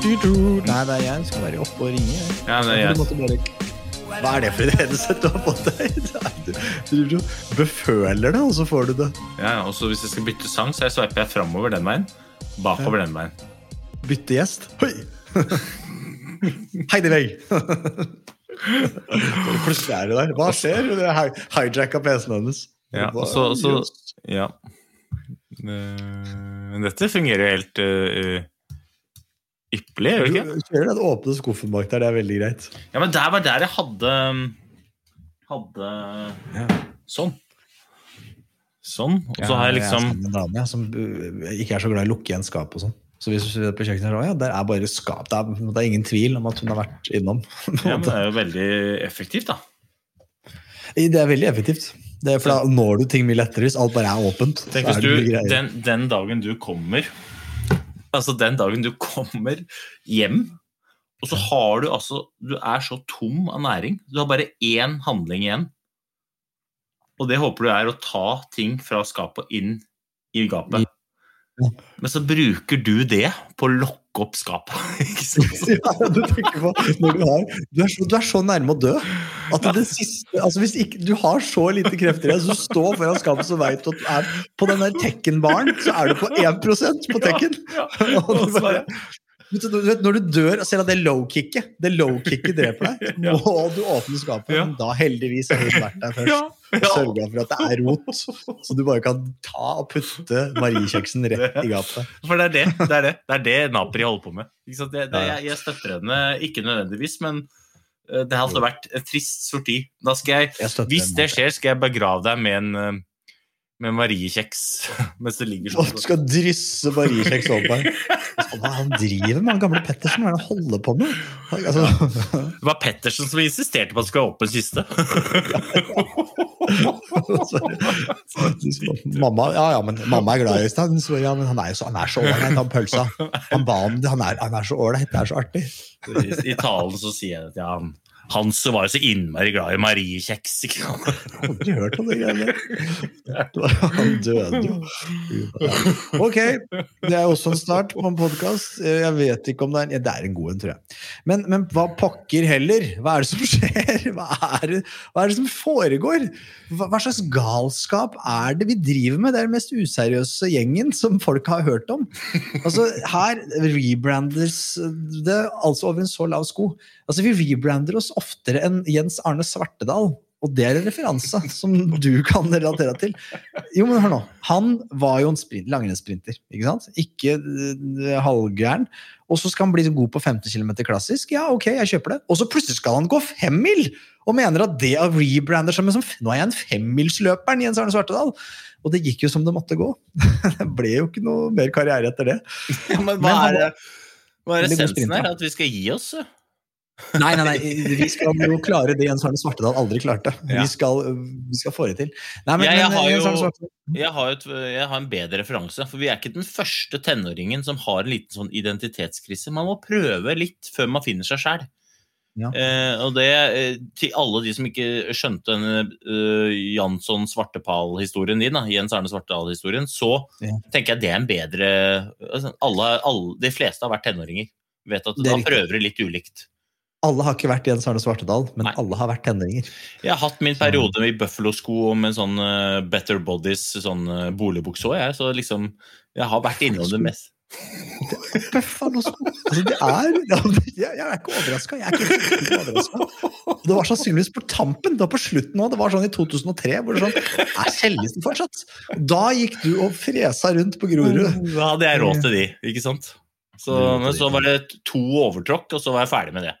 Nei, det er jeg som skal være oppe og ringe. Ja, er jeg. Hva er det for et headset du har fått deg? Du, beføler det, og så får du det. Ja, og så hvis jeg skal bytte sang, så sveiper jeg framover den veien. Bakover den veien. Bytte gjest. Hoi! Heidi det! Plutselig er du der. Hva skjer? Du hijacka PC-en hennes. Ja, og så, så? Ja. Eh, Men dette fungerer jo helt eh, ypperlig, gjør det ikke? Du kjører den åpne skuffen bak der, det er veldig greit. Ja, men der var der jeg hadde Hadde Sånn. Sånn. Og så har jeg liksom Jeg er sammen med en dame som uh, ikke er så glad i å lukke igjen skap og sånn. Så hvis du ser på kjøkkenet, så det, ja, der er bare skap. Det er, det er ingen tvil om at hun har vært innom. Ja, men det er jo veldig effektivt, da. Det er veldig effektivt. Det er for Da når du ting mye lettere hvis alt bare er åpent. Tenk hvis du, den, den dagen du kommer Altså den dagen du kommer hjem, og så har du altså Du er så tom av næring. Du har bare én handling igjen. Og det håper du er å ta ting fra skapet inn i gapet. Men så bruker du det på å lokke opp skapet. Ja, du tenker på når du, har, du, er så, du er så nærme å dø at det siste altså hvis ikke, Du har så lite krefter igjen, så du står foran skapet så vet du at er på den der Tekken-baren, så er du på 1% på Tekken. Ja, ja. og bare, du, du vet, når du dør, og selv om det low-kicket Det low-kicket dreper deg, Ja. må du åpne skapet. Ja. Men da heldigvis har hun vært der først. Ja, Og sørga for at det er rot, så du bare kan ta og putte mariekjeksen rett i gapet. For det er det det er det, det, er det Napri holder på med. Det, det, jeg, jeg støtter henne ikke nødvendigvis, men eh, det har altså vært en trist sorti. Da skal jeg, Jeg hvis det skjer, skal jeg begrave deg med en eh, med mariekjeks mens det ligger sånn. du skal drysse mariekjeks over meg. Hva det han driver med, han gamle Pettersen? Hva er det han holder på med? Altså, Det var Pettersen som insisterte på at det skulle være åpen kiste. mamma, ja, ja, men mamma er glad i Øystein. Ja, men han er jo så, han er så ålreit, han pølsa. Han ba om det, han er, han er så ålreit, det er så artig. I, talen så sier jeg at til han, Hans var jo så innmari glad i mariekjeks. ikke sant? Jeg har aldri hørt om det greiene der. Han døde jo. Ok, det er også en start på en podkast. Jeg vet ikke om det er ja, Det er en god en, tror jeg. Men, men hva pokker heller? Hva er det som skjer? Hva er det, hva er det som foregår? Hva, hva slags galskap er det vi driver med? Det er den mest useriøse gjengen som folk har hørt om. Altså, Her rebrandes det altså over en så lav sko. Altså, Vi rebrander oss oftere enn Jens Arne Svartedal. Og det er en referanse som du kan relatere til. Jo, men hør nå. Han var jo en sprint, langrennssprinter. Ikke sant? Ikke uh, halvgæren. Og så skal han bli god på 50 km klassisk. Ja, ok, jeg kjøper det. Og så plutselig skal han gå femmil! Og mener at det er rebrander som som, Nå er jeg en femmilsløperen, Jens Arne Svartedal! Og det gikk jo som det måtte gå. Det ble jo ikke noe mer karriere etter det. Ja, men Men hva han er, det- hva er essensen her? At vi skal gi oss? Nei, nei, nei, vi skal jo klare det Jens Arne Svartedal aldri klarte. Ja. Vi, skal, vi skal få det til. Nei, men, jeg, jeg har jo- Jeg har, et, jeg har en bedre referanse, for vi er ikke den første tenåringen som har en liten sånn identitetskrise. Man må prøve litt før man finner seg sjæl. Ja. Eh, og det eh, til alle de som ikke skjønte den uh, Jansson Svartepal-historien din, da, Jens Arne Svartedal-historien, så Ja. tenker jeg det er en bedre altså, alle, alle, De fleste har vært tenåringer. Vet at Da prøver de litt ulikt. Alle har ikke vært Jens Arne Svartedal, men Nei. alle har vært tenåringer. Jeg har hatt min periode i Buffalo-sko med sånn eh, Better Bodies, sånn uh, boligbukse òg, jeg. Så liksom Jeg har vært innom det mest. Buffalo-sko. Altså, det er Jeg, jeg er ikke overraska. Jeg er ikke, ikke overraska. Det var sannsynligvis på tampen. Det var på slutten òg. Det var sånn i 2003. hvor det sånn, er Kjellisen fortsatt? Da gikk du og fresa rundt på Grorud. Da hadde jeg råd til de, ikke sant? Så, men så var det to overtråkk, og så var jeg ferdig med det.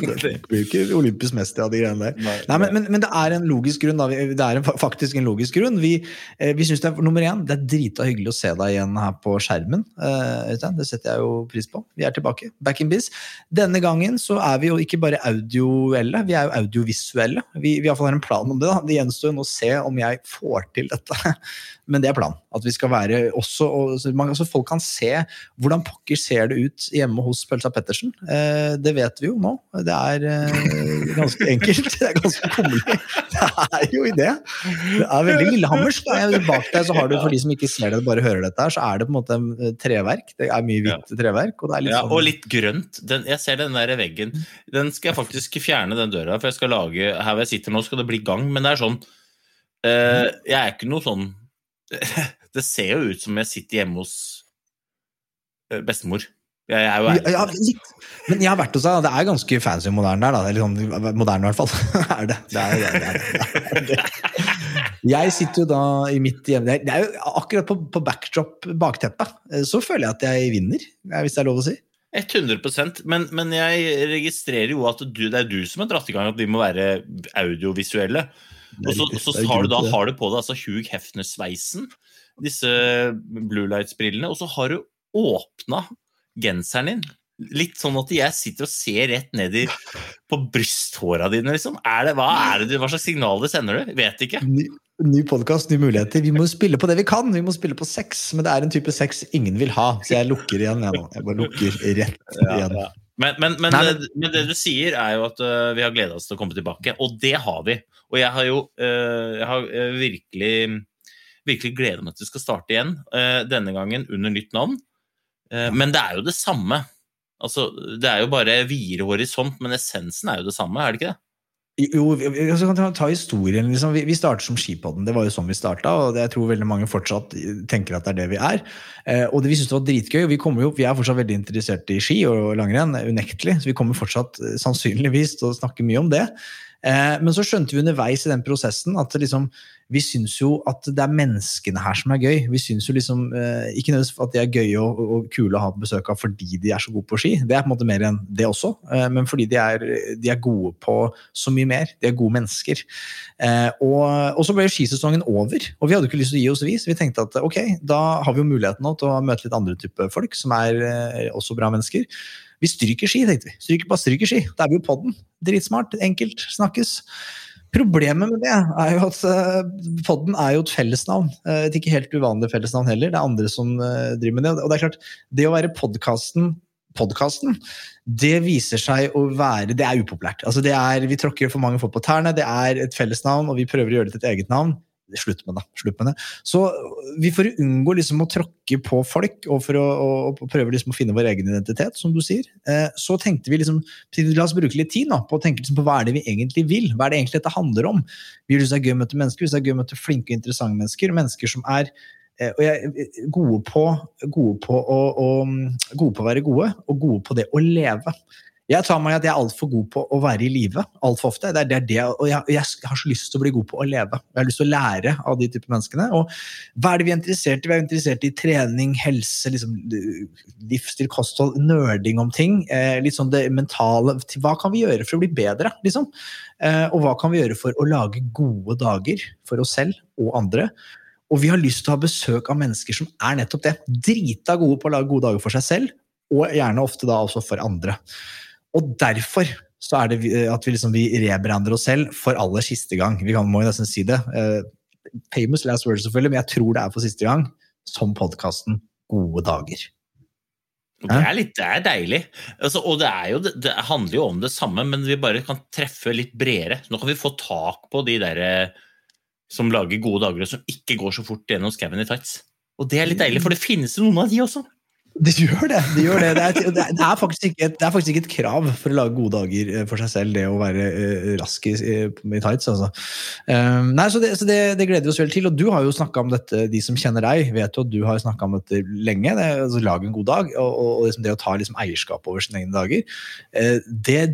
Det blir ikke olympisk mester av de greiene der. Nei, men, men, men det er en logisk grunn. Da. Det er en, faktisk en logisk grunn. Vi, eh, vi synes det er nummer én, det er drita hyggelig å se deg igjen her på skjermen. eh, det setter jeg jo pris på. Vi er tilbake. Back in biz. Denne gangen så er vi jo ikke bare audioelle, vi er jo audiovisuelle. Vi, vi har en plan om det. da. Det gjenstår jo nå å se om jeg får til dette. Men det er planen. At vi skal være også, og, så man, så folk kan se hvordan pokker ser det ut hjemme hos Pølsa Pettersen. Eh, det vet vi jo nå. Det er eh, ganske enkelt. Det er ganske kummerlig. Det er jo i det. Det er veldig lillehammersk. Bak deg så har du, for de som ikke ser det, bare hører dette her, så er det på en måte eh, treverk. Det er mye hvitt treverk. Og det litt Ja, sånn og litt grønt. Den, jeg ser den der veggen. Den skal jeg faktisk fjerne, den døra. For jeg skal lage Her hvor jeg sitter nå, skal det bli gang. Men det er sånn uh, Jeg er ikke noe sånn Det ser jo ut som jeg sitter hjemme hos bestemor. Jeg er jo ja, ja, litt. Men jeg har vært hos deg, det er ganske fancy moderne der. da. Eller sånn moderne, i hvert fall. er det. Det er, det er, det er, det. Jeg sitter jo da i mitt hjem Det er- jo akkurat på, på backdrop, bakteppet, eh, så føler jeg at jeg vinner, eh, hvis det er lov å si. 100% men, men jeg registrerer jo at du, det er du som har dratt i gang at de må være audiovisuelle. Og så, så har du da har du på deg altså Hugh Hefner-sveisen, disse Blue Lights-brillene, og så har du åpna genseren din. Litt sånn at jeg sitter og ser rett ned i, på brysthåra dine, liksom. Er det, hva, er det, hva slags signaler sender du? Vet ikke. Ny, ny podkast, nye muligheter. Vi må spille på det vi kan. Vi må spille på sex, men det er en type sex ingen vil ha. Så jeg lukker igjen, jeg nå. Jeg bare lukker rett igjen. Men, men, men, Nei, det, men det du sier, er jo at uh, vi har gleda oss til å komme tilbake, og det har vi. Og jeg har jo uh, jeg har, virkelig, virkelig gleda meg til vi skal starte igjen, Uh, denne gangen under nytt navn. Eh, Men det er jo det samme. Altså, det er jo bare videre horisont, men essensen er jo det samme, er det ikke det? Jo, vi, altså, kan ta, historien. Liksom. Vi, vi starter som Skipodden. Det var jo sånn vi starta, og jeg tror veldig mange fortsatt tenker at det er det vi er. Eh, og det, vi syns det var dritgøy. Vi, jo, vi er fortsatt veldig interessert i ski og langrenn, unektelig. Så vi kommer fortsatt eh, sannsynligvis til å snakke mye om det. Eh, men så skjønte vi underveis i den prosessen at liksom, vi syns jo at det er menneskene her som er gøy. Vi syns jo liksom eh, ikke nødvendigvis at de er gøye og, og kule å ha besøk av fordi de er så gode på ski. Det er på en måte mer enn det også, eh, men fordi de er, de er gode på så mye mer. De er gode mennesker. Og, og så ble skisesongen over, og vi hadde ikke lyst til å gi oss vis. Vi tenkte at ok, da har vi jo muligheten nå til å møte litt andre typer folk som er også bra mennesker. Vi stryker ski, tenkte vi. Stryker, bare stryker ski. Da er vi jo på den. Dritsmart, enkelt, snakkes. Problemet med det er jo at uh, podden er jo et fellesnavn. Uh, et ikke helt uvanlig fellesnavn heller. Det er andre som uh, driver med det. Og det er klart, det å være podkasten podkasten, det viser seg å være Det er upopulært. Altså det er, vi tråkker for mange folk på tærne, det er et fellesnavn, og vi prøver å gjøre det til et eget navn. Slutt med det. slutt med det. Så vi får unngå liksom å tråkke på folk, og for å, og, og prøve liksom å finne vår egen identitet, som du sier, eh, så tenkte vi liksom La oss bruke litt tid nå, på å tenke liksom på hva er det vi egentlig vil. Hva er det egentlig dette handler om? Vi syns det er gøy å møte mennesker, vi synes det er gøy å møte flinke og interessante mennesker. Mennesker som er eh, og jeg, gode, på, gode, på å, å, gode på å være gode, og gode på det å leve. Jeg tar meg i at jeg er altfor god på å være i live. Altfor ofte. Det er, det det, og jeg, jeg, har så lyst til å bli god på å leve. Jeg har lyst til å lære av de type menneskene. Og hva er det vi er interessert i? Vi er interessert i trening, helse, liksom, livsstil, kosthold, nerding om ting. Eh, litt sånn det mentale. Hva kan vi gjøre for å bli bedre? Liksom? Eh, og hva kan vi gjøre for å lage gode dager for oss selv og andre? Og vi har lyst til å ha besøk av mennesker som er nettopp det. Drita gode på å lage gode dager for seg selv, og gjerne ofte da også for andre. Og derfor så er det at vi, liksom, vi rebrander oss selv for aller siste gang. Vi kan, må jo nesten si det. Uh, famous last word, selvfølgelig, men jeg tror det er for siste gang. Som podkasten Gode dager. Det er, litt, det er deilig. Altså, og det, jo, det, det handler jo om det samme, men vi bare kan treffe litt bredere. Nå kan vi få tak på de der eh, som lager gode dager, og som ikke går så fort gjennom skauen i tights. Og det er litt deilig, for det finnes jo noen av de også. Det gjør det. Det, gjør det. Det, er, det, er, ikke, et- det er faktisk ikke et krav for å lage gode dager eh, for seg selv, det å være eh, rask i, i tights. Altså. Um, nei, så så det gleder vi oss veldig til. Og du har jo snakka om dette, de som kjenner deg, vet jo at du har snakka om dette lenge. Det, altså, Lag en god dag. Og, og, og liksom det å ta liksom, eierskap over sine egne dager. uh, det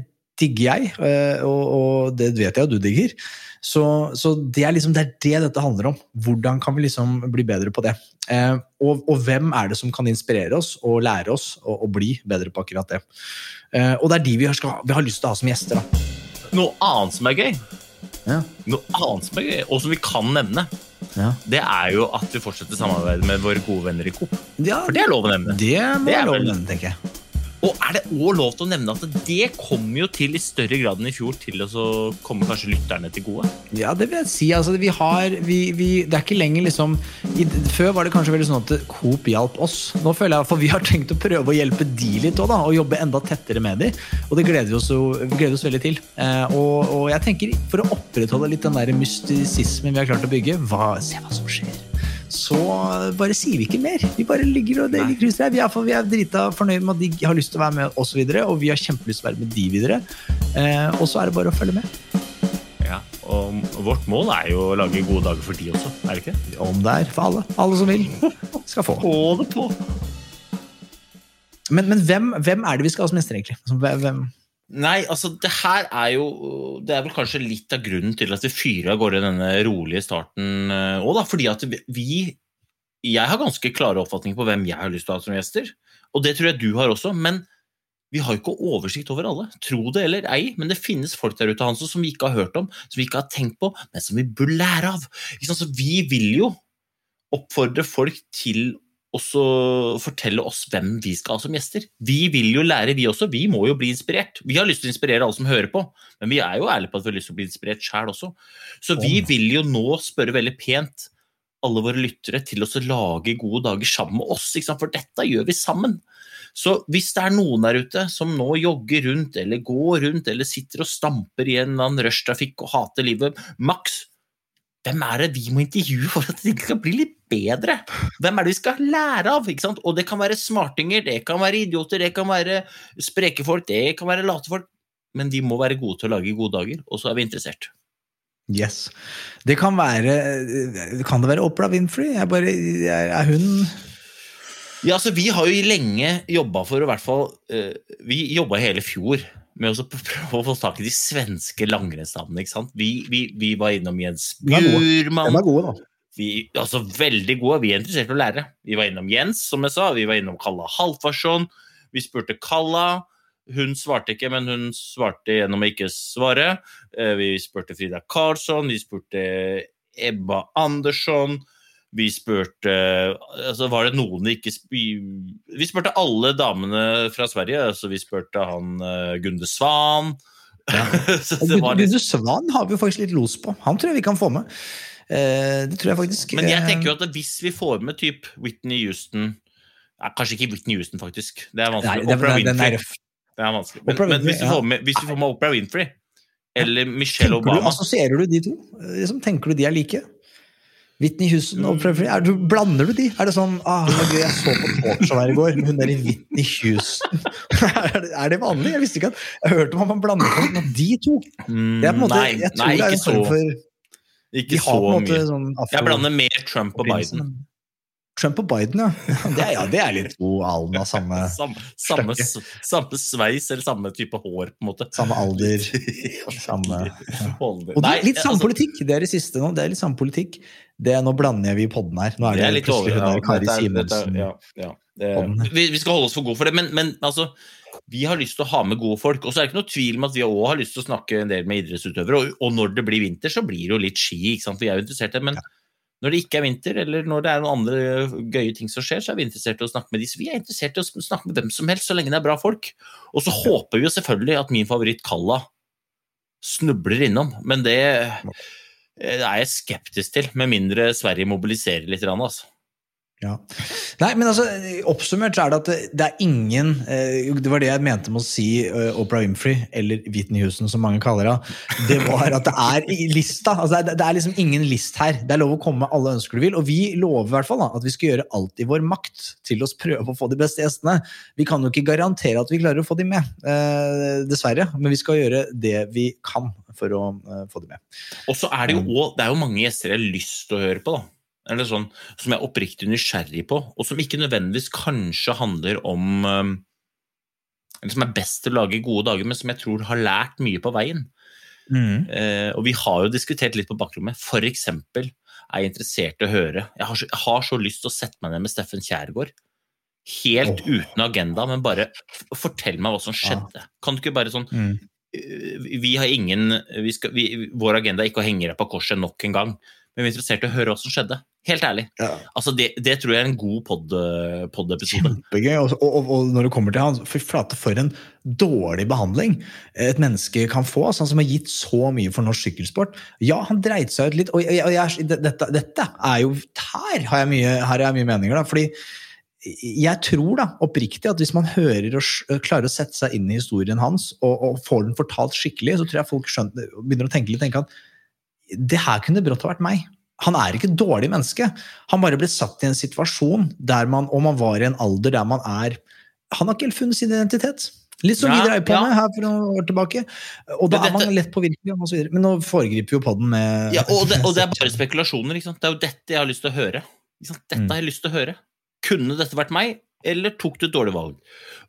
digger jeg, eh, og, og det vet jeg at du digger. Så, så det, er liksom, det er det dette handler om. Hvordan kan vi liksom bli bedre på det? Eh, og, og hvem er det som kan inspirere oss og lære oss å, å bli bedre på akkurat det? Eh, og det er de vi har, skal, vi har lyst til å ha som gjester. da. Noe annet som er gøy, Ja. noe annet som er gøy, og som vi kan nevne, Ja. det er jo at vi fortsetter samarbeidet med våre gode venner i Coop. Ja, For det er lov å nevne. det må Det er lov å nevne, tenker jeg. Og er det òg lov til å nevne at det kommer jo til i større grad enn i fjor til å komme kanskje lytterne til gode? Ja, det vil jeg si. Altså, vi har, vi, vi, det er ikke lenger liksom i, Før var det kanskje veldig sånn at Coop hjalp oss. Nå føler jeg For vi har tenkt å prøve å hjelpe de litt òg. Og jobbe enda tettere med de. Og det gleder vi oss, vi gleder oss veldig til. Eh, og, og jeg tenker, for å opprettholde litt den der mystisismen vi har klart å bygge, hva, se hva som skjer. Så bare sier vi ikke mer. Vi bare ligger og deler krus der. Vi er, for vi er drita fornøyd med at de har lyst til å være med oss videre, og vi har kjempelyst til å være med de videre. Eh, og så er det bare å følge med. Ja, og vårt mål er jo å lage gode dager for de også, er det ikke? Om det er for alle. Alle som vil, skal få. Få det på! Men, men hvem, hvem er det vi skal ha som gjester, egentlig? Altså, Hvem? Nei, altså det her er jo Det er vel kanskje litt av grunnen til at vi fyrer av gårde denne rolige starten òg, da. Fordi at vi Jeg har ganske klare oppfatninger på hvem jeg har lyst til å ha som gjester. Og det tror jeg du har også. Men vi har jo ikke oversikt over alle. Tro det eller ei, men det finnes folk der ute Hansen, som vi ikke har hørt om, som vi ikke har tenkt på, men som vi bør lære av. Så vi vil jo oppfordre folk til også fortelle oss hvem vi skal ha som gjester. Vi vil jo lære, vi også. Vi må jo bli inspirert. Vi har lyst til å inspirere alle som hører på, men vi er jo ærlige på at vi har lyst til å bli inspirert sjøl også. Så vi vil jo nå spørre veldig pent alle våre lyttere til å lage gode dager sammen med oss, for dette gjør vi sammen. Så hvis det er noen der ute som nå jogger rundt, eller går rundt, eller sitter og stamper i en eller annen rushtrafikk og hater livet maks, hvem er det vi må intervjue for at det skal bli litt bedre? Hvem er det vi skal lære av? Og det kan være smartinger, det kan være idioter, det kan være spreke folk, det kan være late folk. Men de må være gode til å lage gode dager, og så er vi interessert. Yes. Det kan være Kan det være Oprah Winfrey? Jeg bare, er hun Ja, altså Vi har jo lenge jobba for å i hvert fall eh, Vi jobba hele fjor med å prøve å få tak i de svenske langrennsnavnene. ikke sant? Vi, vi, vi var innom Jens Bjurmann. Den. Er gode, da. Vi, altså Veldig gode. Vi er interessert i å lære. Vi var innom Jens, som jeg sa. Vi var innom Kalla Halvarsson. Vi spurte Kalla. Hun svarte ikke, men hun svarte gjennom å ikke svare. Eh, Vi spurte Frida Karlsson. Vi spurte Ebba Andersson. Vi spurte altså Var det noen vi ikke Vi spurte alle damene fra Sverige. altså Vi spurte han eh, Gunde Svan. Så det var litt Gunde Svan har vi faktisk litt los på. Han tror jeg vi kan få med. Eh, det tror jeg faktisk. Men jeg eh, tenker jo at hvis vi får med typ Whitney Houston Kanskje ikke Whitney Houston, faktisk. Det er Nei, vanskelig. det, Oprah Winfrey. Det er vanskelig. Men, men hvis, vi får med, hvis vi får med Oprah Winfrey eller Michelle Obama assosierer du de to? Eh, Liksom, tenker du de er like? Whitney Houston og er du, Blander du de? Er det sånn ah, gøy, Jeg så på talkshow her i går, hun der i Whitney Houston er, det, er det vanlig? Jeg visste ikke at Jeg hørte om at man blander folk med de to. Mm, Det er på en måte, Nei, jeg tror nei det er en så, form for ikke De har så måte mye. sånn. Jeg blander mer Trump og Biden. Trump og Biden, ja. Det er, ja, det er litt to alen av samme, Samme, samme, samme sveis eller samme type hår, på en måte. samme alder. Samme, Holder. Og det er litt samme altså, politikk! Det er det siste nå. Det er litt samme politikk. Det, nå blander vi i podden her. Nå er Det det, er litt plutselig over. Ja, Kari er- Ja, ja. Vi, vi skal holde oss for gode for det, men, men altså vi har lyst til å ha med gode folk. Og så er det ikke noe tvil om at vi òg har lyst til å snakke en del med idrettsutøvere. Og, og når det blir vinter, så blir det jo litt ski, ikke sant? vi er jo interessert i det. Men når det ikke er vinter, eller når det er noen andre gøye ting som skjer, så er vi interessert i å snakke med de. Så vi er interessert i å snakke med hvem som helst, så lenge det er bra folk. Og så håper vi jo selvfølgelig at min favoritt Kalla snubler innom, men det eh, er jeg skeptisk til, med mindre Sverige mobiliserer litt. Altså. Ja. Nei, men altså, Oppsummert så er det at det, er ingen eh, Det var det jeg mente med å si eh, Oprah Winfrey, eller Whitney Houston, som mange kaller henne. Det var at det er i lista. Altså, det, er, liksom ingen list her. Det er lov å komme med alle ønsker du vil. Og vi lover i hvert fall at vi skal gjøre alt i vår makt til å prøve å få de beste gjestene. Vi kan jo ikke garantere at vi klarer å få de med, eh, dessverre. Men vi skal gjøre det vi kan for å få de med. Og så er det jo det er jo mange gjester jeg har lyst til å høre på. da eller sånn, som jeg er oppriktig nysgjerrig på, og som ikke nødvendigvis kanskje handler om um, Eller som er best til å lage gode dager, men som jeg tror har lært mye på veien. Mm. Eh, og vi har jo diskutert litt på bakrommet. For eksempel er jeg interessert i å høre Jeg har så, jeg har så lyst til å sette meg ned med Steffen Kjærgaard. Helt oh. uten agenda, men bare fortell meg hva som skjedde. Kan du ikke bare sånn Mm. eh, Vi har ingen vi skal, vi, Vår agenda er ikke å henge deg på korset nok en gang, men vi er interessert i å høre hva som skjedde. Helt ærlig. Ja. Altså, det, det tror jeg er en god pod- pod-episode. Kjempegøy. Og, og, og når det kommer til han, fy flate, for en dårlig behandling et menneske kan få. Altså, han som har gitt så mye for norsk sykkelsport. Ja, han dreit seg ut litt, og, jeg, og jeg, dette, dette er jo Her har jeg mye, har jeg mye meninger, da. fordi jeg tror da, oppriktig at hvis man hører og klarer å sette seg inn i historien hans, og, og får den fortalt skikkelig, så tror jeg folk skjønner, begynner å tenke litt tenke at det her kunne brått ha vært meg. Han er ikke et dårlig menneske. Han bare ble satt i en situasjon der man, og man var i en alder der man er Han har ikke helt funnet sin identitet. Litt som Ja, vi dreiv på ja. med her for noen år tilbake. Og da dette, er man lett påvirkelig. så videre. Men nå foregriper jo podden med Ja, og det, og det er bare spekulasjoner. Ikke sant? Det er jo dette jeg har lyst til å høre. Dette Mm. har jeg lyst til å høre. Kunne dette vært meg, eller tok du et dårlig valg?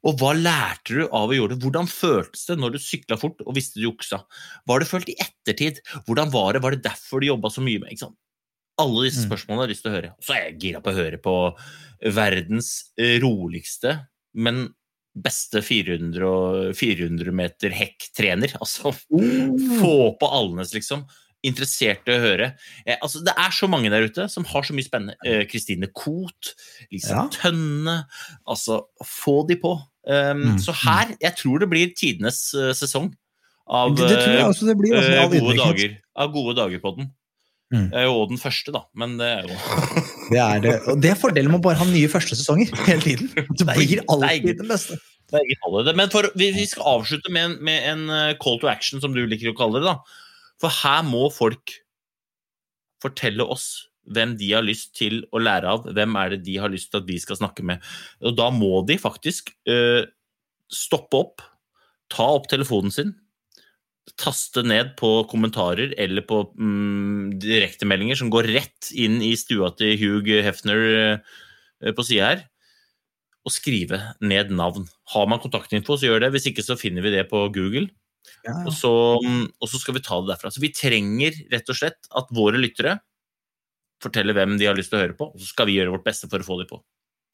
Og hva lærte du av å gjøre det? Hvordan føltes det når du sykla fort og visste du juksa? Hva har du følt i ettertid? Hvordan var det? Var det derfor du jobba så mye med? Alle disse Mm. spørsmålene har jeg lyst til å høre. Så er jeg gira på å høre på verdens eh, roligste, men beste 400, 400 meter hekktrener. Altså, få på Alnes, liksom. Interessert i å høre. Eh, altså, det er så mange der ute som har så mye spennende. Eh, Kristine Koht, Lise Ja. Tønne. Altså, få de på. Um, Mm, Så her, jeg tror det blir tidenes uh, sesong av det, det jeg også det blir. Altså, eh, gode dager. Av gode dager på den. Mm. Jeg er jo den første, da, men det er jo Det er, det. Og det er fordelen med å bare ha nye første sesonger hele tiden. Du blir alltid den beste. Det er ikke. Men for, vi, vi skal avslutte med en, med en eh, call to action, som du liker å kalle det. da. For her må folk fortelle oss hvem de har lyst til å lære av. Hvem er det de har lyst til at vi skal snakke med. Og da må de faktisk uh, stoppe opp, ta opp telefonen sin, taste ned på kommentarer eller på mm, direktemeldinger som går rett inn i stua til Hugh Hefner eh, på sida her og skrive ned navn. Har man kontaktinfo, så gjør det. Hvis ikke, så finner vi det på Google. Ja. Og så, og så skal vi ta det derfra. Så vi trenger rett og slett at våre lyttere forteller hvem de har lyst til å høre på, og så skal vi gjøre vårt beste for å få dem på.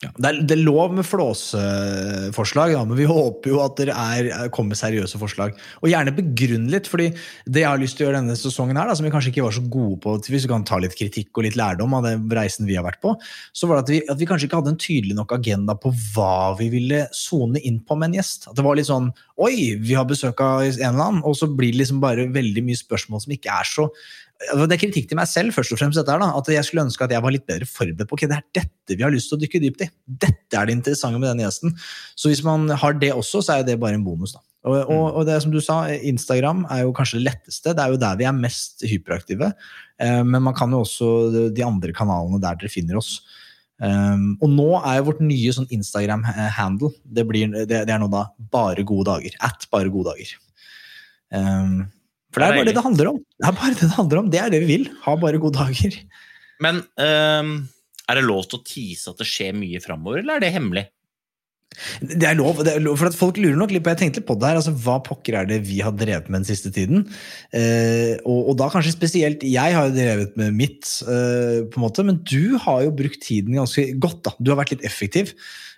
Ja, det, er, det er lov med flåseforslag, ja, men vi håper jo at det er, kommer seriøse forslag. Og gjerne begrunn litt, fordi det jeg har lyst til å gjøre denne sesongen, her, da, som vi kanskje ikke var så gode på, hvis vi kan ta litt kritikk og litt lærdom av den reisen vi har vært på, så var det at vi, at vi kanskje ikke hadde en tydelig nok agenda på hva vi ville sone inn på med en gjest. At det var litt sånn Oi, vi har besøk av en eller annen, og så blir det liksom bare veldig mye spørsmål som ikke er så det er kritikk til meg selv, først og fremst, dette her da, at jeg skulle ønske at jeg var litt bedre forberedt på ok, det er dette vi har lyst til å dykke dypt i. Dette er det interessante med denne gjesten. Så hvis man har det også, så er det bare en bonus. da. Og, og, og det som du sa, Instagram er jo kanskje det letteste. Det er jo der vi er mest hyperaktive. Eh, men man kan jo også de andre kanalene der dere finner oss. Um, og nå er jo vårt nye sånn Instagram-handle det, det, det er nå da bare gode dager. At bare gode dager. Um, for det er bare det det handler om. Det er bare det det handler om. Det er det vi vil. Ha bare gode dager. Men um, er det lov til å tease at det skjer mye framover, eller er det hemmelig? Det er lov, det er lov for at folk lurer nok litt på Jeg tenkte litt på det her, altså Hva pokker er det vi har drevet med den siste tiden? Eh, og, og da kanskje spesielt Jeg har jo drevet med mitt, eh, på en måte, men du har jo brukt tiden ganske godt. da Du har vært litt effektiv.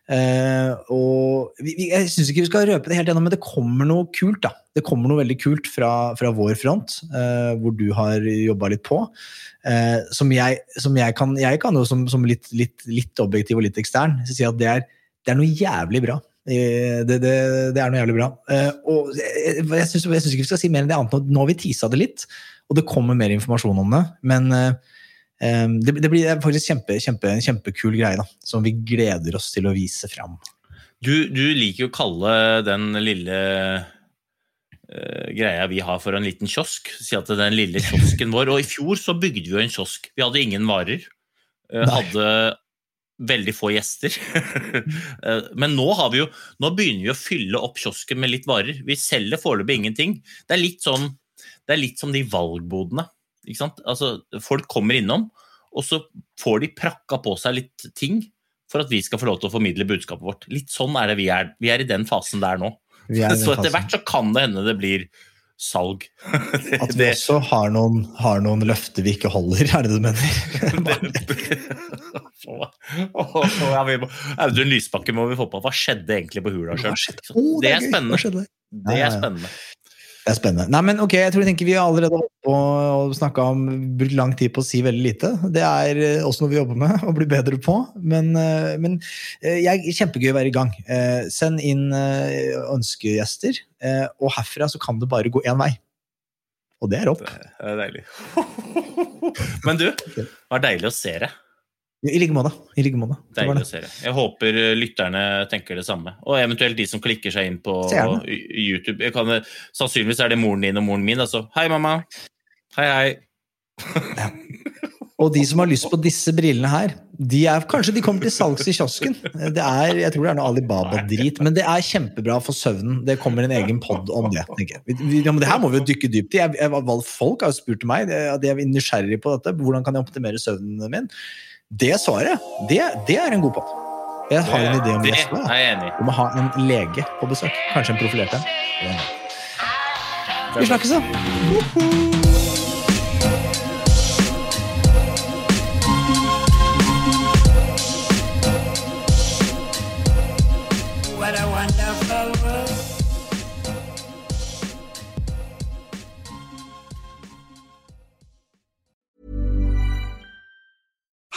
Eh, og vi, vi, Jeg syns ikke vi skal røpe det helt ennå, men det kommer noe kult. da Det kommer noe veldig kult fra, fra vår front, uh, hvor du har jobba litt på. Uh, som jeg, som jeg kan Jeg kan jo som, som litt, litt, litt objektiv og litt ekstern si at det er det er noe jævlig bra. Det, det, det er noe jævlig bra. Og jeg, jeg syns ikke vi skal si mer enn det annet. Nå- har vi tisa det litt, og det kommer mer informasjon om det. Men det, det blir faktisk kjempe, kjempe, en kjempekul greie, da, som vi gleder oss til å vise fram. Du, du liker jo å kalle den lille uh, greia vi har for en liten kiosk. Si at det er den lille kiosken vår. Og i fjor så bygde vi jo en kiosk. Vi hadde ingen varer. Uh, hadde veldig få gjester. Eh, Men nå, har vi jo, nå begynner vi å fylle opp kiosken med litt varer. Vi selger foreløpig ingenting. Det er litt sånn det er litt som de valgbodene. Ikke sant? Altså, folk kommer innom, og så får de prakka på seg litt ting for at vi skal få lov til å formidle budskapet vårt. Litt sånn er det vi er. Vi er i den fasen der nå. Så etter hvert så kan det hende det blir salg. At vi også har noen, har noen løfter vi ikke holder, er det du mener? ja, vi må- Audun Lysbakken må vi få på. Hva skjedde egentlig på Hula Hurdalsjøen? Det er spennende. Det er spennende. Det er spennende. Nei, men ok, jeg tror tenker vi har allerede snakka om brukt lang tid på å si veldig lite. Det er eh, også noe vi jobber med å bli bedre på. Men, eh, men eh, jeg, kjempegøy å være i gang. Send inn ønskegjester, og herfra så kan det bare gå én vei. Og det er opp. Det er deilig. Men du, det var deilig å se det. I like måte. I like måte. Deilig å se det. Jeg håper eh, lytterne tenker det samme. Og eventuelt de som klikker seg inn på YouTube. Jeg kan, eh, sannsynligvis er det moren din og moren min. Altså. Hei, mamma. Hei, hei. Og de som har lyst på disse brillene her, de er, kanskje de kommer til salgs i kiosken. Det er, jeg tror det er noe Alibaba-drit, men det er kjempebra for søvnen. Det kommer en egen pod om det. tenker jeg. Ja, men det her må vi jo dykke dypt i. Jeg, jeg, folk har jo spurt meg, de er nysgjerrige på dette. Hvordan kan jeg optimere søvnen min? Det svaret, det, det er en god pott. Jeg har en idé om Det gjestene. er jeg enig Du må ha en lege på besøk. Kanskje en profilert en. Vi snakkes, da!